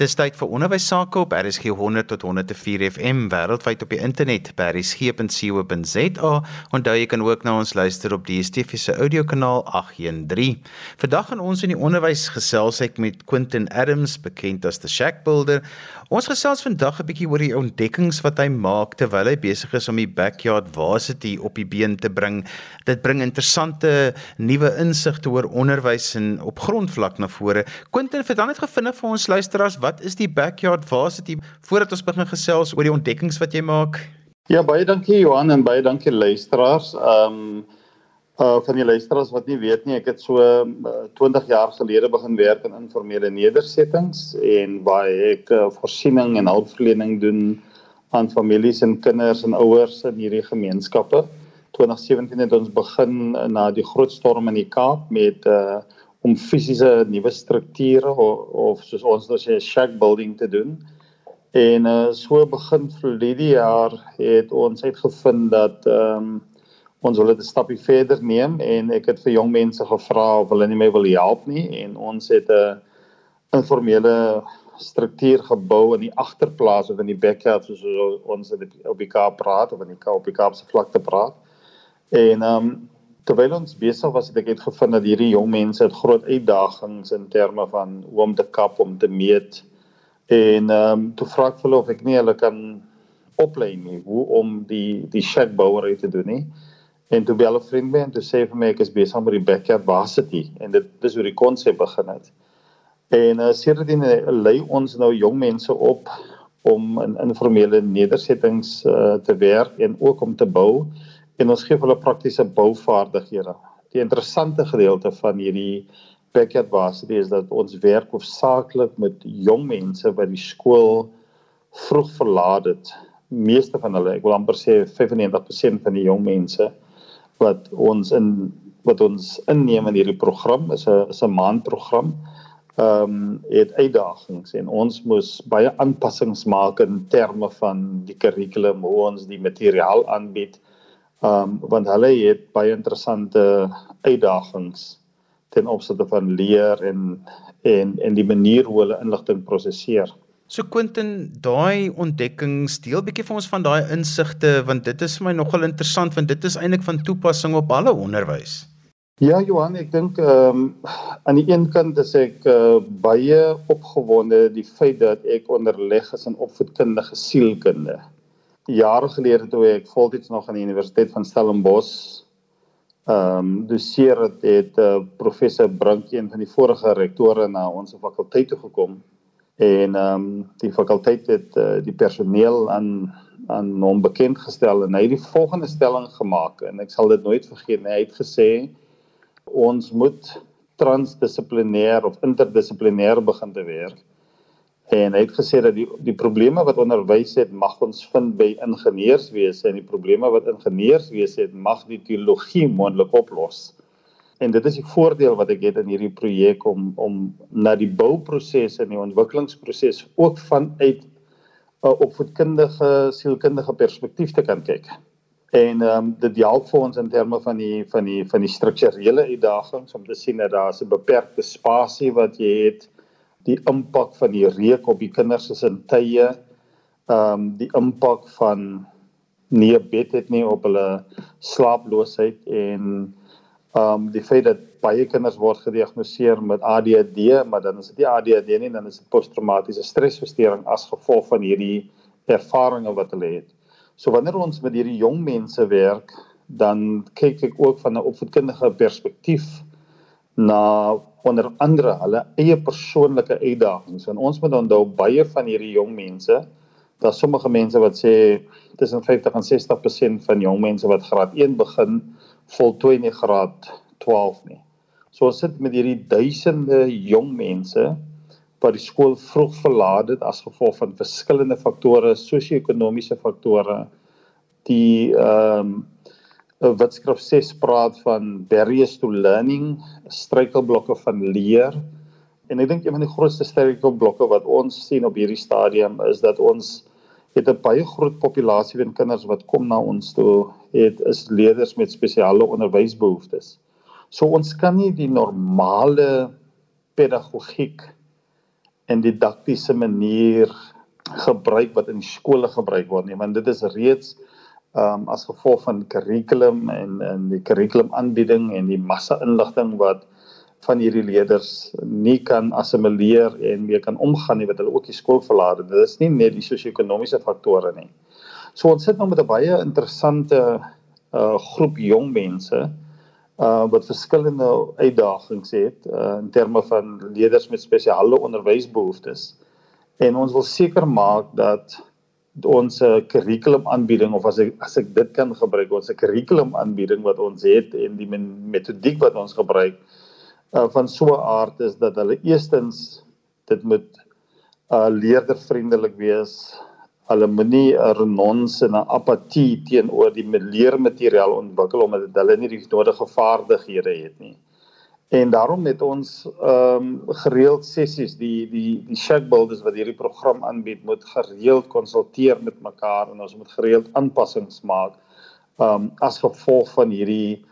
Dis tyd vir onderwys sake op RSG 100 tot 104 FM wêreldwyd op die internet by rsg.co.za. Onthou jy kan ook na ons luister op die DSTV se audiokanaal 813. Vandag gaan ons in die onderwys gesels met Quentin Adams, bekend as the Shack Builder. Ons gesels vandag 'n bietjie oor die ontdekkings wat hy maak terwyl hy besig is om die backyard varsity op die been te bring. Dit bring interessante nuwe insigte oor onderwys en op grondvlak na vore. Quentin, vir dan net gevind vir ons luisteraars wat is die backyard varsity voordat ons begin gesels oor die ontdekkings wat jy maak? Ja, baie dankie Johan en baie dankie luisteraars. Ehm um, uh van die luisteraars wat nie weet nie, ek het so uh, 20 jaar gelede begin werk in informele nedersettings en waar ek uh, voorsiening en hulpverlening doen aan families en kinders en ouers in hierdie gemeenskappe. 2017 het ons begin na die groot storm in die Kaap met uh om fisiese nuwe strukture of, of soos ons nou sê shack building te doen. En uh so begin verlede jaar het ons uitgevind dat ehm um, ons wil dit 'n stapie verder neem en ek het vir jong mense gevra of hulle nie my wil help nie en ons het 'n informele struktuur gebou in die agterplaas of in die backyard soos ons op die Kaap praat of in die Kaap op die Kaapse vlakte praat. En ehm um, terwyl ons besig was het ek het gevind dat hierdie jong mense het groot uitdagings in terme van hoe om te kap om te meet. En ehm um, toe vra ek hulle of ek nie hulle kan oplei nie hoe om die die shack bouery te doen nie. En toe bel 'n vriend my en toe sê vir my ek is besig met die backyard varsity en dit dis hoe die konsep begin het. En uh, sedertdien uh, lei ons nou jong mense op om in informele nedersettings uh, te werk en ook om te bou en ons gee hulle praktiese bouvaardighede. Die interessante gedeelte van hierdie backyard varsity is dat ons werk hoofsaaklik met jong mense wat die skool vroeg verlaat het. Meeste van hulle, ek wil amper sê 95% van die jong mense wat ons in wat ons inneem in hierdie program is 'n is 'n maandprogram. Ehm um, het uitdagings en ons moes baie aanpassings maak in terme van die kurrikulum, hoe ons die materiaal aanbied. Um want hulle het baie interessante uitdagings ten opsigte van leer en en en die manier hoe hulle inligting prosesseer. So Quentin, daai ontdekkings deel bietjie vir ons van daai insigte want dit is vir my nogal interessant want dit is eintlik van toepassing op alle onderwys. Ja Johan, ek dink ehm um, aan die een kant is ek uh, baie opgewonde die feit dat ek onderleg is in opvoedkundige sielkunde jare gelede toe ek voltyds nog aan die Universiteit van Stellenbosch ehm um, doseer het, het uh, professor Brink een van die vorige rektore na ons fakulteit toe gekom. En ehm um, die fakulteit het uh, die personeel aan aan hom bekend gestel en hy het die volgende stelling gemaak. En ek sal dit nooit vergeet nie hy het gesê ons moet transdissiplinêr of interdissiplinêr begin te werk en hy het gesê dat die die probleme wat onderwys het mag ons vind by ingenieurswese en die probleme wat ingenieurswese het mag die teologie moontlik oplos. En dit is die voordeel wat ek het in hierdie projek om om na die bouproses en die ontwikkelingsproses ook vanuit 'n opvoedkundige sielkundige perspektief te kan kyk. En ehm um, dit help vir ons in terme van die van die van die strukturele uitdagings om te sien dat daar 'n beperkte spasie wat jy het die impak van die reuk op die kinders se tye ehm um, die impak van nie bed het nie op hulle slaaploosheid en ehm um, die feit dat baie kinders word gediagnoseer met ADHD maar dan is dit nie ADHD nie dan is dit posttraumatiese stresversteuring as gevolg van hierdie ervarings wat hulle het. So wanneer ons met hierdie jong mense werk dan kyk ek ook van 'n opvoedkundige perspektief na onder andere hulle eie persoonlike uitdagings en ons moet onthou baie van hierdie jong mense daar sommige mense wat sê tussen 50 en 60% van jong mense wat graad 1 begin voltooi nie graad 12 nie. So ons sit met hierdie duisende jong mense wat die skool vroeg verlaat het as gevolg van verskillende faktore, sosio-ekonomiese faktore, die ehm um, Witskrif 6 praat van barriers to learning, struikelblokke van leer. En ek dink een van die grootste struikelblokke wat ons sien op hierdie stadium is dat ons het 'n baie groot populasie van kinders wat kom na ons toe, het is leerders met spesiale onderwysbehoeftes. So ons kan nie die normale pedagogiek en didaktiese manier gebruik wat in skole gebruik word nie want dit is reeds um, as gevolg van kurrikulum en en die kurrikulumaanbieding en die massa inligting wat van hierdie leerders nie kan assimileer en mee kan omgaan nie wat hulle ook die skool verlaat het. Dit is nie net die sosio-ekonomiese faktore nie. So ons sit nou met 'n baie interessante uh groep jong mense uh wat verskillende uitdagings het uh in terme van leerders met spesiale onderwysbehoeftes. En ons wil seker maak dat ons kurrikulum aanbieding of as ek as ek dit kan gebruik ons kurrikulum aanbieding wat ons het en die metodiek wat ons gebruik uh, van so 'n aard is dat hulle eerstens dit moet uh leerdervriendelik wees. Hulle moenie 'n renons en 'n apatie teenoor die leermateriaal ontwikkel omdat hulle nie die nodige vaardighede het nie. En daarom het ons ehm um, gereeld sessies die die die shack builders wat hierdie program aanbied moet gereeld konsulteer met mekaar en ons moet gereeld aanpassings maak ehm um, as gevolg van hierdie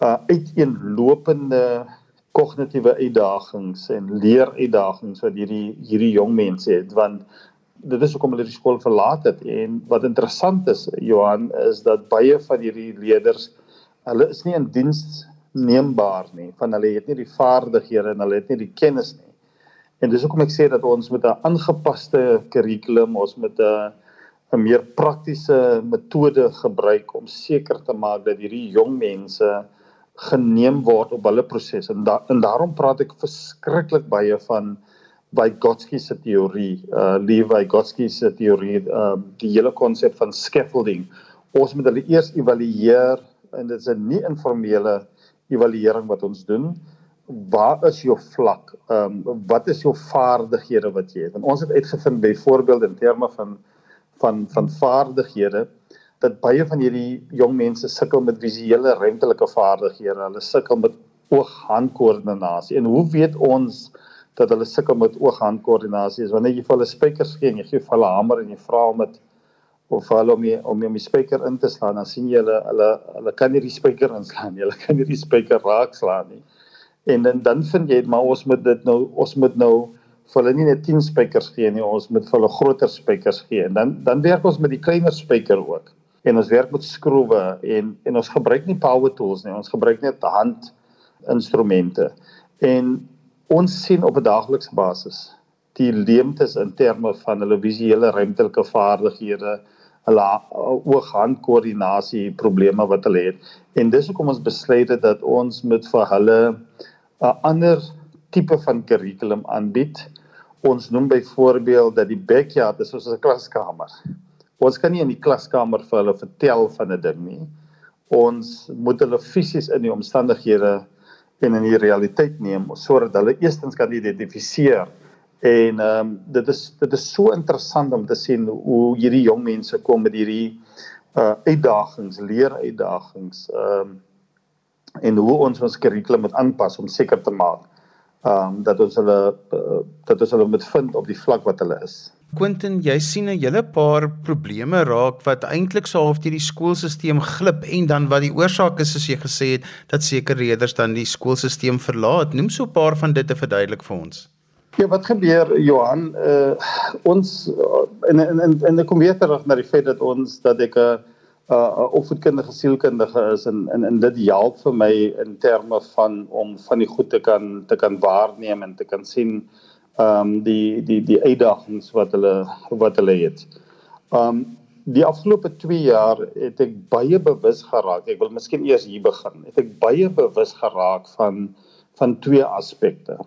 uh uiteenlopende kognitiewe uitdagings en leeruitdagings wat hierdie hierdie jong mense het. Want dit is hoekom hulle die skool verlaat het. En wat interessant is Johan is dat baie van hierdie leerders hulle is nie in diens neembaar nie van hulle het nie die vaardighede en hulle het nie die kennis nie en dis hoekom ek sê dat ons met 'n aangepaste kurrikulum ons met 'n 'n meer praktiese metode gebruik om seker te maak dat hierdie jong mense geneem word op hulle proses en da, en daarom praat ek verskriklik baie van Vygotsky se teorie, uh Levi Vygotsky se teorie, uh die hele konsep van scaffolding. Ons moet hulle eers evalueer en dit is 'n nie informele evaluering wat ons doen. Waar is jou vlak? Ehm um, wat is jou vaardighede wat jy het? En ons het uitgevind byvoorbeeld in terme van van van vaardighede dat baie van hierdie jong mense sukkel met visuele ruimtelike vaardighede. Hulle sukkel met oog-hand-koördinasie. En hoe weet ons dat hulle sukkel met oog-hand-koördinasie? Wanneer jy vir hulle spykers gee en jy gee vir hulle hamer en jy vra om dit of hulle om jy, om die spyker in te slaan, dan sien jy hulle hulle hulle kan nie die spyker inslaan nie. Hulle kan nie die spyker raakslaan nie. En dan dan vind jy maar ons moet dit nou ons moet nou vir hulle nie net 10 spykers gee nie, ons moet vir hulle groter spykers gee. En dan dan werk ons met die kleiner spyker ook en ons werk met skroewe en en ons gebruik nie power tools nie ons gebruik net hand instrumente en ons sien op 'n daaglikse basis die leemtes in terme van hulle visuele ruimtelike vaardighede hulle oog-hand koördinasie probleme wat hulle het en dis hoekom ons besluit het dat ons moet vir hulle 'n ander tipe van kurrikulum aanbied ons noem byvoorbeeld dat die backyard is soos 'n klaskamer Ons kan nie in die klaskamer vir hulle vertel van 'n ding nie. Ons moet hulle fisies in die omstandighede en in die realiteit neem sodat hulle eerstens kan identifiseer. En ehm um, dit is dit is so interessant om te sien hoe hierdie jong mense kom met hierdie uh uitdagings, leer uitdagings, ehm um, en hoe ons ons kurrikulum moet aanpas om seker te maak ehm um, dat ons hulle uh, dat ons hulle moet vind op die vlak wat hulle is. Quentin, jy sien 'n hele paar probleme raak wat eintlik so half deur die skoolstelsel glip en dan wat die oorsaak is soos jy gesê het dat sekere leerders dan die skoolstelsel verlaat. Noem so 'n paar van dit te verduidelik vir ons. Ja, wat gebeur Johan? Uh ons in in in in die kom weer terug na die feit dat ons dat ek 'n uh opvoedkundige sielkundige is en en en dit help vir my in terme van om van die goed te kan te kan waarneem en te kan sien ehm um, die die die uitdagings wat hulle wat hulle het. Ehm um, die afgelope 2 jaar het ek baie bewus geraak. Ek wil miskien eers hier begin. Het ek baie bewus geraak van van twee aspekte.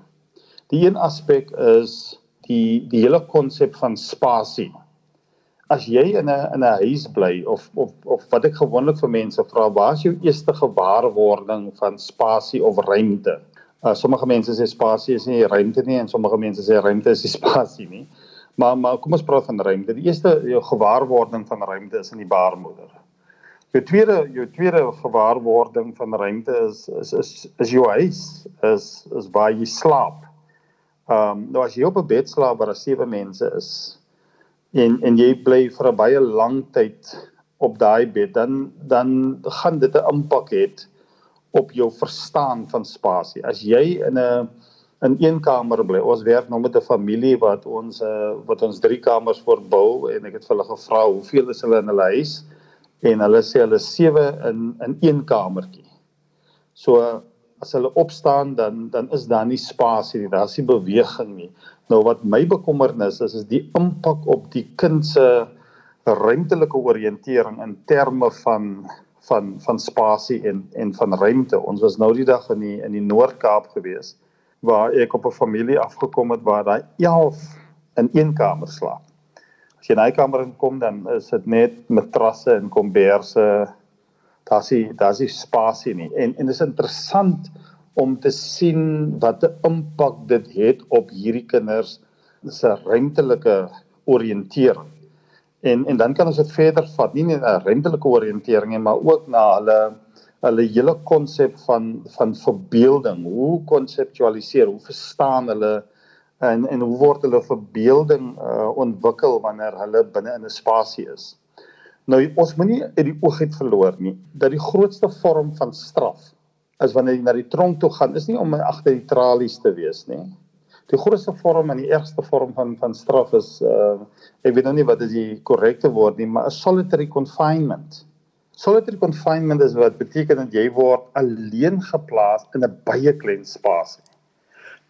Die een aspek is die die hele konsep van spasie. As jy in 'n in 'n huis bly of of of wat ek gewoonlik vir mense vra, waar is jou eerste gewaarwording van spasie of ruimte? Uh, sommige mense sê spasie is nie ruimte nie en sommige mense sê ruimte is die spasie nie. Maar maar kom ons praat van ruimte. Die eerste jou gewaarwording van ruimte is in die baarmoeder. Jou tweede jou tweede gewaarwording van ruimte is is is is jou huis, is is waar jy slaap. Ehm um, nou as jy op 'n bed slaap waar daar sewe mense is en en jy bly vir 'n baie lang tyd op daai bed, dan dan gaan dit 'n impak hê op jou verstaan van spasie. As jy in 'n in een kamer bly. Ons werk nou met 'n familie wat ons uh, wat ons drie kamers voorbou en ek het vir hulle gevra hoeveel is hulle in hulle huis en hulle sê hulle sewe in in een kamertjie. So as hulle opstaan dan dan is daar nie spasie nie, daar's nie beweging nie. Nou wat my bekommernis is is die impak op die kind se ruimtelike oriëntering in terme van van van spasie en en van ruimte. Ons was nou die dag in die in die Noord-Kaap gewees waar ek op 'n familie afgekom het waar daai 11 in een kamer slaap. As jy in daai kamer inkom dan is dit net matrasse en komberse. Daar's nie daar's nie spasie nie. En en dit is interessant om te sien wat 'n impak dit het op hierdie kinders se ruimtelike oriëntering. En en dan kan ons dit verder vat, nie net 'n ruimtelike oriëntering nie, maar ook na hulle hulle hele konsep van van verbeelding. Hoe konseptualiseer, hoe verstaan hulle en en hoe word hulle verbeelding uh, ontwikkel wanneer hulle binne in 'n spasie is? Nou ons moenie uit die oog uit verloor nie dat die grootste vorm van straf is wanneer jy na die tronk toe gaan, is nie om agter die tralies te wees nie. Die grootste vorm en die ergste vorm van van straf is uh ek weet nou nie wat is die korrekte woord nie, maar 'n solitary confinement. Solitary confinement is wat beteken dat jy word alleen geplaas in 'n baie klein spasie.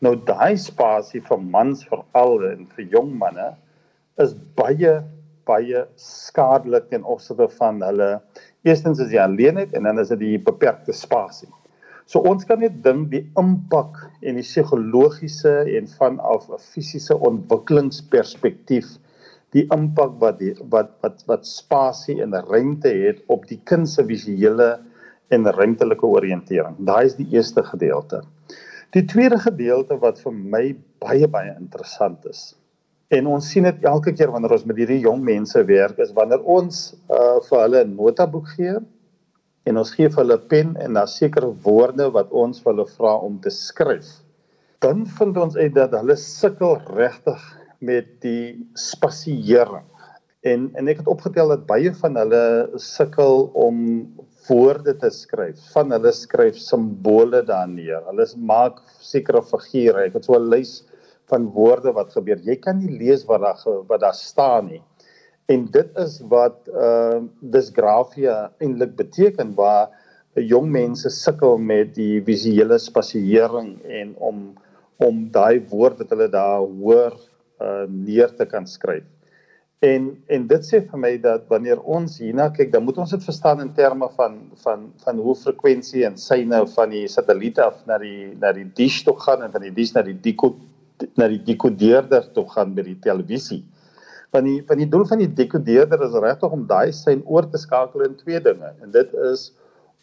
Nou daai spasie vir mans veral en vir jong manne is baie baie skadelik ten opsigte van hulle eerstens is die alleenheid en dan is dit die beperkte spasie. So ons kan net dink die impak en die psigologiese en vanaf 'n fisiese ontwikkelingsperspektief die impak wat die, wat wat wat spasie en ruimte het op die kind se visuele en ruimtelike oriëntering. Daai is die eerste gedeelte. Die tweede gedeelte wat vir my baie baie interessant is. En ons sien dit elke keer wanneer ons met hierdie jong mense werk is wanneer ons uh, vir hulle 'n notaboek gee en ons gee vir hulle pen en daar sekere woorde wat ons vir hulle vra om te skryf. Dan vind ons uit dat hulle sukkel regtig met die spasiering. En en ek het opgetel dat baie van hulle sukkel om woorde te skryf. Van hulle skryf simbole daar neer. Hulle maak sekere figure. Ek het so 'n lys van woorde wat gebeur. Jy kan nie lees wat daar wat daar staan nie. En dit is wat uh dysgrafia eintlik beteken waar jong mense sukkel met die visuele spasiering en om om daai woord wat hulle daar hoor uh neer te kan skryf. En en dit sê vir my dat wanneer ons hierna kyk, dan moet ons dit verstaan in terme van van van hoe frekwensie en syne van die satelliete af na die na die dish toe gaan en van die dish na die deko na die dekodeerder toe gaan by die televisie van die van die doel van die dekodeerder is regtig om daai sein oor te skakel in twee dinge en dit is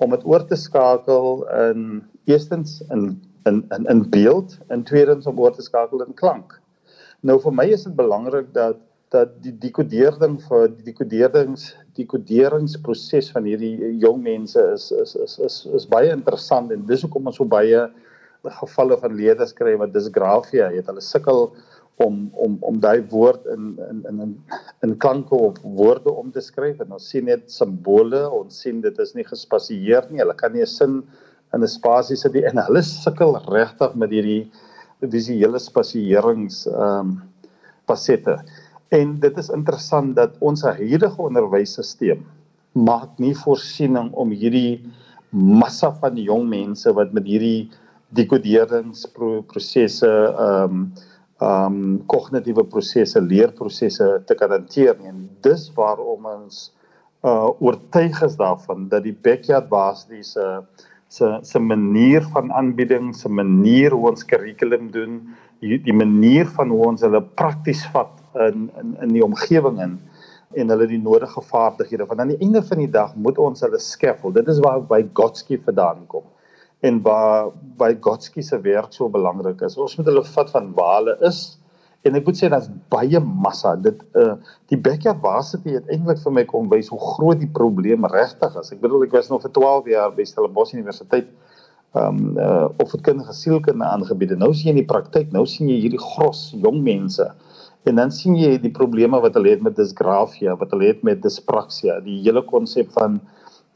om dit oor te skakel in eerstens in in in in beeld en tweedens om oor te skakel in klank. Nou vir my is dit belangrik dat dat die dekodering vir die dekoderings dekoderingsproses van hierdie jong mense is is is is is baie interessant en dis hoekom ons so baie gevalle van leerders kry wat disgrafia het. Hulle sukkel om om om daai woord in in in in klanke of woorde om te skryf en ons sien net simbole ons sien dit is nie gespasieer nie hulle kan nie 'n sin in 'n spasie sit nie en hulle sukkel regtig met hierdie visuele spasierings ehm um, fasette en dit is interessant dat ons huidige onderwysstelsel maak nie voorsiening om hierdie massa van jong mense wat met hierdie dekoderingsprosesse ehm um, um kognitiewe prosesse, leerprosesse te kan hanteer nie. En dis waarom ons uh oortuig is daarvan dat die backyard basiese se se manier van aanbieding, se manier hoe ons kurrikulum doen, die, die manier van hoe ons hulle prakties vat in in in die omgewing in en hulle die nodige vaardighede van aan die einde van die dag moet ons hulle scaffold. Dit is waar by Godski vandaan kom en waar by Godski se werk so belangrik is. Ons moet hulle vat van waar hulle is en ek moet sê daar's baie massa. Dit uh die backyard varsity het eintlik vir my kom wys hoe groot die probleem regtig is. Ek bedoel ek was nog vir 12 jaar by Stellenbosch Universiteit um uh opvoedkundige sielkunde aangebied. Nou sien jy in die praktyk, nou sien jy hierdie gros jong mense en dan sien jy die probleme wat hulle het met dysgrafia, wat hulle het met dyspraxia, die hele konsep van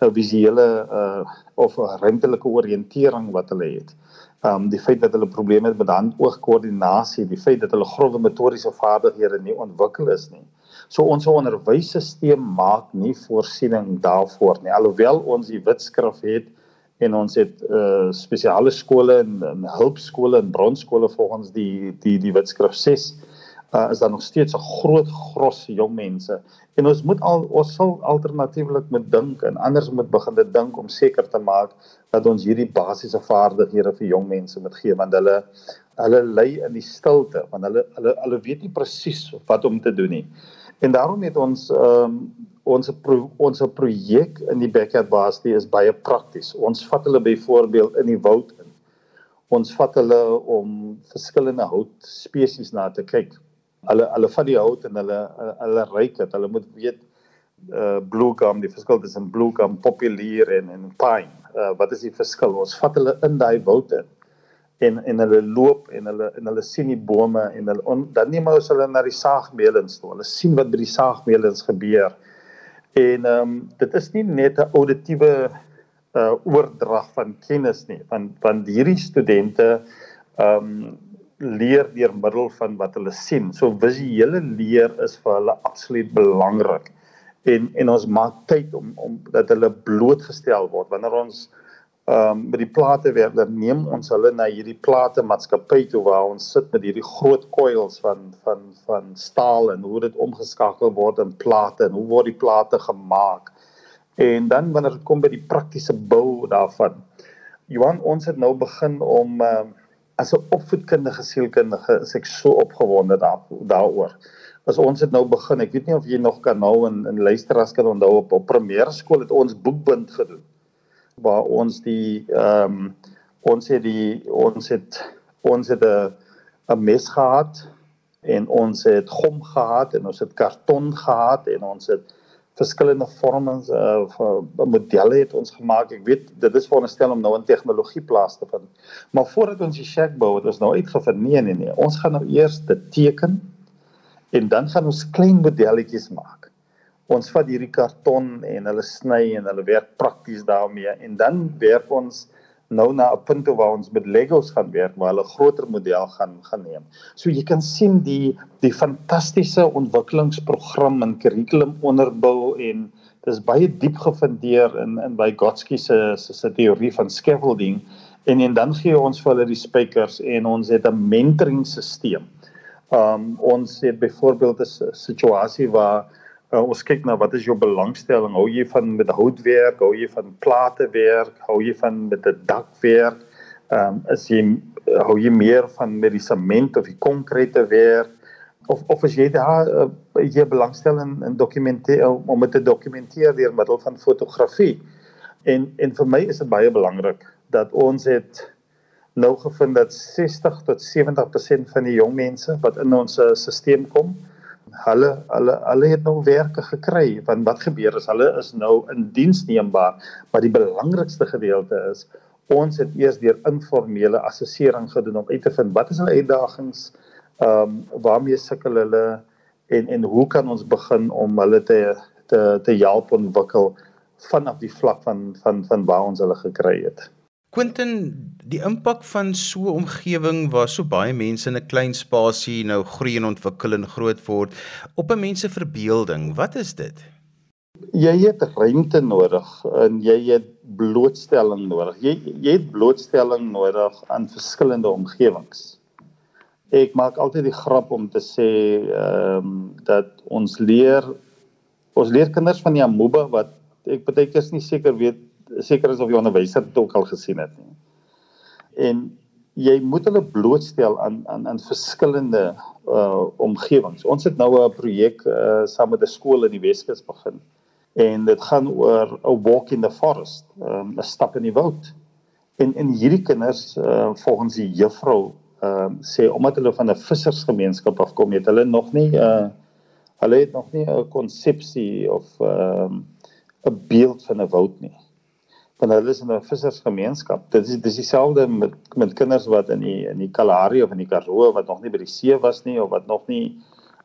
'n visuele uh of 'n ruimtelike oriëntering wat hulle het. Um die feit dat hulle probleme het met hand-oog-koördinasie, die feit dat hulle grove motoriese vaardighede nie ontwikkel is nie. So ons onderwysstelsel maak nie voorsiening daarvoor nie. Alhoewel ons die wetskrif het en ons het uh spesiale skole en, en hulpskole en bronskole volgens die die die wetskrif 6 uh, is daar nog steeds 'n groot gros jong mense. En ons moet al ons sal alternatiefelik moet dink en anders moet begin dit dink om seker te maak dat ons hierdie basiese vaardighede vir jong mense moet gee want hulle hulle lê in die stilte want hulle hulle hulle weet nie presies wat om te doen nie. En daarom het ons um, ons pro, ons projek in die backyard varsity is baie prakties. Ons vat hulle byvoorbeeld in die woud in. Ons vat hulle om verskillende hout spesies na te kyk hulle hulle vat die hout en hulle hulle ryk dit. Hulle moet weet uh blue gum, die verskil tussen blue gum, populier en en pine. Uh wat is die verskil? Ons vat hulle in daai woud in en en hulle loop en hulle en hulle sien die bome en hulle on, dan neem ons hulle na die saagmeulens toe. Hulle sien wat by die saagmeulens gebeur. En ehm um, dit is nie net 'n auditiewe uh oordrag van kennis nie, want want hierdie studente ehm um, leer deur middel van wat hulle sien. So visuele leer is vir hulle absoluut belangrik. En en ons maak tyd om om dat hulle blootgestel word wanneer ons ehm um, by die plate werk, dan neem ons hulle na hierdie plate maatskappy toe waar ons sit met hierdie groot coils van van van staal en hoe dit omgeskakel word in plate en hoe word die plate gemaak. En dan wanneer dit kom by die praktiese bou daarvan. Johan, ons het nou begin om ehm uh, as 'n opvoedkundige sielkundige is ek so opgewonde daar daaroor. As ons het nou begin, ek weet nie of jy nog kan nou in in luisteraars kan onthou op op primêre skool het ons boekbind gedoen waar ons die ehm um, ons het die ons het ons het 'n 'n mes gehad en ons het gom gehad en ons het karton gehad en ons het verskillende vormings uh modelle het ons gemaak. Ek weet dit is veronderstel om nou in tegnologie plaas te vind. Maar voordat ons die shack bou, het ons nou uitgevind nee nee nee. Ons gaan nou eers dit teken en dan gaan ons klein modelletjies maak. Ons vat hierdie karton en hulle sny en hulle werk prakties daarmee en dan werk ons nou na 'n punt waar ons met Legos gaan werk waar hulle groter model gaan gaan neem. So jy kan sien die die fantastiese ontwikkelingsprogram en kurrikulum onderbou en dis baie diep gefundeer in in by Gotsky se se teorie van scaffolding en en dan gee ons vir hulle die spykers en ons het 'n mentoringstelsel. Um ons het byvoorbeeld 'n situasie waar uh, ons kyk na wat is jou belangstelling? Hou jy van met houtwerk, hou jy van platewerk, hou jy van met 'n dakwerk? Ehm um, is jy hou jy meer van met die sement of die konkrete werk? Of of as jy daar uh, jy belangstel in, in dokumenteer om dit te dokumenteer deur middel van fotografie. En en vir my is dit baie belangrik dat ons het nou gevind dat 60 tot 70% van die jong mense wat in ons stelsel kom, hulle hulle hulle het nou werke gekry want wat gebeur is hulle is nou in diens neembaar maar die belangrikste gedeelte is ons het eers deur informele assessering gedoen om uit te vind wat is hulle uitdagings ehm um, waarmee sukkel hulle en en hoe kan ons begin om hulle te te te help ontwikkel vanaf die vlak van van van waar ons hulle gekry het Quentin, die impak van so 'n omgewing waar so baie mense in 'n klein spasie nou groei en ontwikkel en groot word op 'n mens se verbeelding, wat is dit? Jy het ruimte nodig en jy het blootstelling nodig. Jy jy het blootstelling nodig aan verskillende omgewings. Ek maak altyd die grap om te sê ehm um, dat ons leer ons leer kinders van die amoeba wat ek baie keer nie seker weet seker is of die onderwyser dit ook al gesien het nie. En jy moet hulle blootstel aan aan aan verskillende uh omgewings. Ons het nou 'n projek uh saam met 'n skool in die Weskus begin. En dit gaan oor 'n walk in the forest, um, 'n stap in die woud. En en hierdie kinders uh volgens die juffrou ehm uh, sê omdat hulle van 'n vissersgemeenskap afkom, het hulle nog nie uh hulle het nog nie 'n konsepsie of ehm um, 'n beeld van 'n woud nie want hulle is in 'n vissersgemeenskap. Dit is dis dieselfde met met kinders wat in die in die Kalahari of in die Karoo wat nog nie by die see was nie of wat nog nie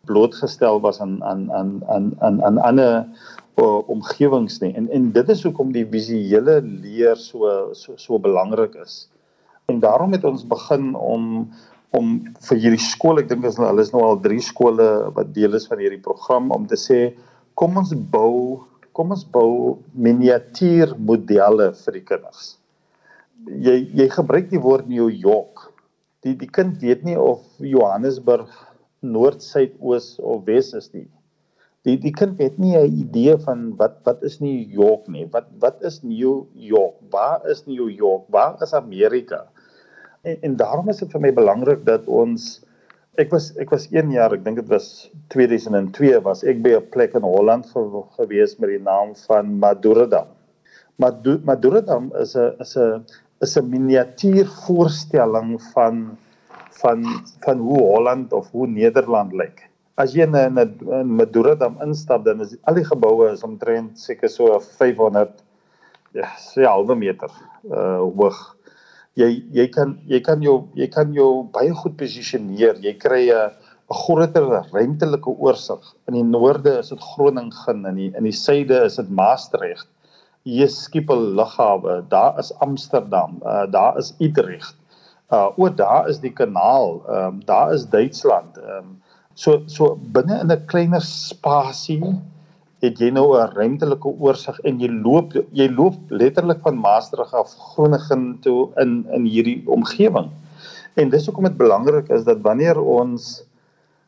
blootgestel was aan aan aan aan aan aan ander omgewings nie. En en dit is hoekom die visuele leer so so so belangrik is. En daarom het ons begin om om vir hierdie skool, ek dink hulle is nou al 3 skole wat deel is van hierdie program om te sê kom ons bou kom ons bou miniatuurmodelle vir die kinders. Jy jy gebruik die woord New York. Die die kind weet nie of Johannesburg noord, suid, oos of wes is nie. Die die kind het nie 'n idee van wat wat is New York nie. Wat wat is New York? Waar is New York? Waar is Amerika? En en daarom is dit vir my belangrik dat ons ek was ek was 1 jaar, ek dink dit was 2002 was ek by 'n plek in Holland gewees met die naam van Madurodam. Madurodam is 'n is 'n is 'n miniatuur voorstelling van van van hoe Holland of hoe Nederland lyk. As jy in 'n in Madurodam instap dan is al die geboue is omtrent seker so 500 ja, se halwe meter uh hoog jy jy kan jy kan jou jy kan jou baie goed posisioneer. Jy kry 'n 'n groter ruimtelike oorsig. In die noorde is dit Groningen, in die in die suide is dit Maastricht. Hier is Schiphol lughawe, daar is Amsterdam, uh, daar is Utrecht. Uh o, daar is die kanaal, ehm um, daar is Duitsland. Ehm um, so so binne in 'n kleiner spasie het jy nou 'n ruimtelike oorsig en jy loop jy loop letterlik van Maastricht af Groningen toe in in hierdie omgewing. En dis hoekom dit belangrik is dat wanneer ons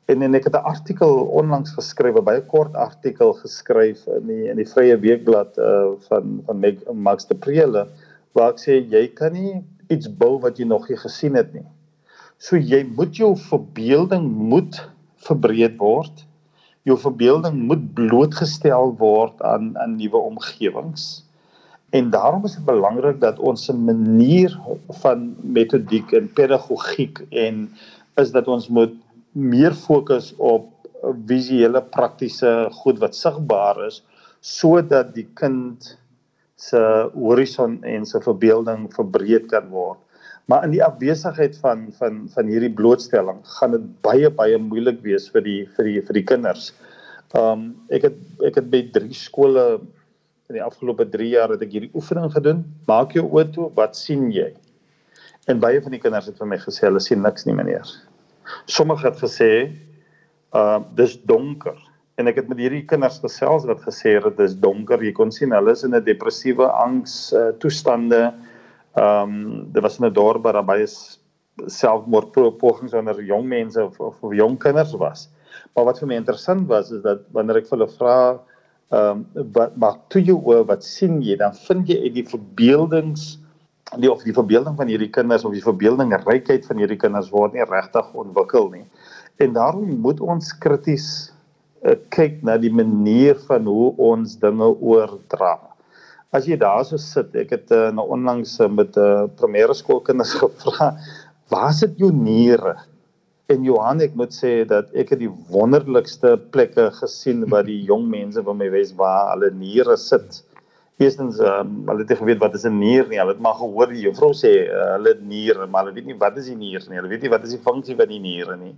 en en ek het 'n artikel onlangs geskryf, 'n baie kort artikel geskryf in die in die Vrye Weekblad uh van van Meg, Max de Prele waar ek sê jy kan nie iets bou wat jy nog nie gesien het nie. So jy moet jou verbeelding moet verbreed word jou verbeelding moet blootgestel word aan aan nuwe omgewings. En daarom is dit belangrik dat ons 'n manier van metodiek en pedagogiek en is dat ons moet meer fokus op visuele praktiese goed wat sigbaar is sodat die kind se horison en sy verbeelding verbreed kan word. Maar in die afwesigheid van van van hierdie blootstelling gaan dit baie baie moeilik wees vir die vir die vir die kinders. Um ek het ek het by drie skole in die afgelope 3 jaar het ek hierdie oefening gedoen. Maak jou oë toe, wat sien jy? En baie van die kinders het vir my gesê hulle sien niks nie meneer. Sommige het gesê uh dis donker. En ek het met hierdie kinders gesels wat gesê het dit is donker. Jy kon sien hulle is in 'n depressiewe angs uh, toestande. Ehm um, daar was 'n dorp waar baie selfmoordpogings onder jong mense of, of, of jong kinders was. Maar wat vir my interessant was is dat wanneer ek vir hulle vra ehm wat maar toe jy oor wat sien jy dan vind jy uit die verbeeldings die of die verbeelding van hierdie kinders of die verbeelding rykheid van hierdie kinders word nie regtig ontwikkel nie. En daarom moet ons krities uh, kyk na die manier van hoe ons dinge oordra as jy daar so sit, ek het uh, nou onlangs uh, met 'n uh, primêre skoolkinders gevra, waar sit jou niere? En Johan, ek moet sê dat ek het die wonderlikste plekke gesien waar die jong mense by my wys waar hulle niere sit. Eerstens, um, hulle het geweet wat is 'n nier nie. Hulle het maar gehoor die juffrou sê uh, hulle het niere, maar hulle weet nie wat is die nier nie. Hulle weet nie wat is die funksie van die niere nie.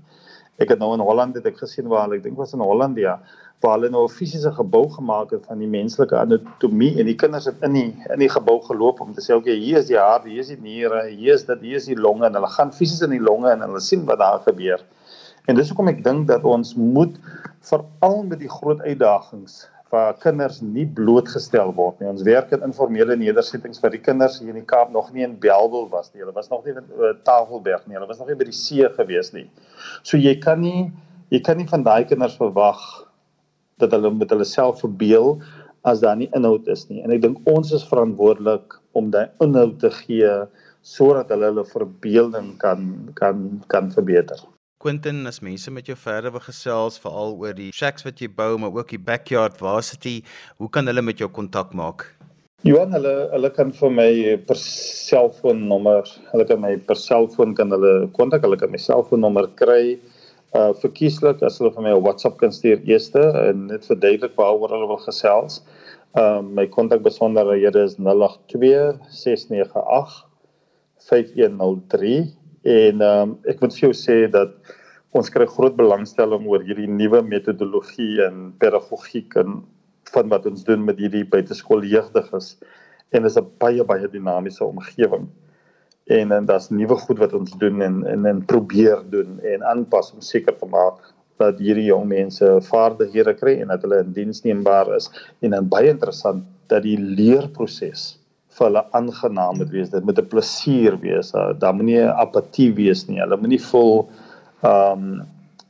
Ek het nou in Holland het ek gesien waar hulle, ek dink was in Holland ja, waar hulle nou 'n fisiese gebou gemaak het van die menslike anatomie en die kinders het in die in die gebou geloop om te sê okay hier is die hart, hier is die niere, hier is dit, hier is die longe en hulle gaan fisies in die longe en hulle sien wat daar gebeur. En dis hoekom ek dink dat ons moet veral met die groot uitdagings waar kinders nie blootgestel word nie. Ons werk in informele nedersettings vir die kinders hier in die Kaap nog nie in Belwel was nie. Hulle was nog nie in uh, Tafelberg nie. Hulle was nog nie by die see gewees nie. So jy kan nie jy kan nie van daai kinders verwag dat hulle met hulle self verbeel as daar nie inhoud is nie. En ek dink ons is verantwoordelik om daai inhoud te gee sodat hulle hulle verbeelding kan kan kan verbeter. Quentin, as mense met jou verder wil gesels veral oor die shacks wat jy bou, maar ook die backyard varsity, hoe kan hulle met jou kontak maak? Johan, hulle hulle kan vir my per selfoonnommer, hulle kan my per selfoon kan hulle kontak, hulle kan my selfoonnommer kry uh verkieslik as hulle vir my 'n WhatsApp kan stuur eerste en net verduidelik waaroor hulle wil gesels. Um my kontak besonderhede is 082 698 5103 en um ek moet vir jou sê dat ons kry groot belangstelling oor hierdie nuwe metodologie en pedagogiek en van wat ons doen met hierdie buiteskooljeugdiges en dit is 'n baie baie dinamiese omgewing. En en daar's nuwe goed wat ons doen en en en probeer doen en aanpas om seker te maak dat hierdie jong mense vaardighede kry en dat hulle in diensneembaar is en dan baie interessant dat die leerproses vir hulle aangenaam moet wees. Dit moet 'n plesier wees. Daar moenie apatie wees nie. Hulle moenie voel ehm um,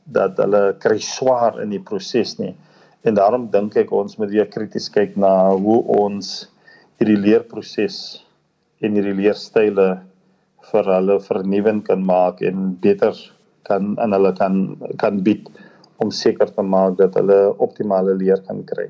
dat hulle kry swaar in die proses nie. En daarom dink ek ons moet weer krities kyk na hoe ons hierdie leerproses en hierdie leerstyle vir hulle vernuwend kan maak en beter kan aan hulle kan kan bied om seker te maak dat hulle optimale leer kan kry.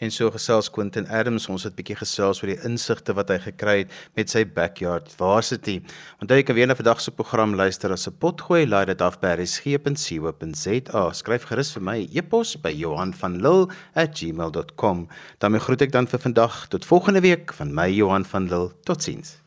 En so gesels Quentin Adams, ons het 'n bietjie gesels oor die insigte wat hy gekry het met sy backyard varsity. Onthou jy kan weer na vandag se program luister as 'n potgooi, laai dit af by resgep.co.za. Skryf gerus vir my e-pos by Johan van Lille@gmail.com. daarmee groet ek dan vir vandag tot volgende week van my Johan van Lille. Totsiens.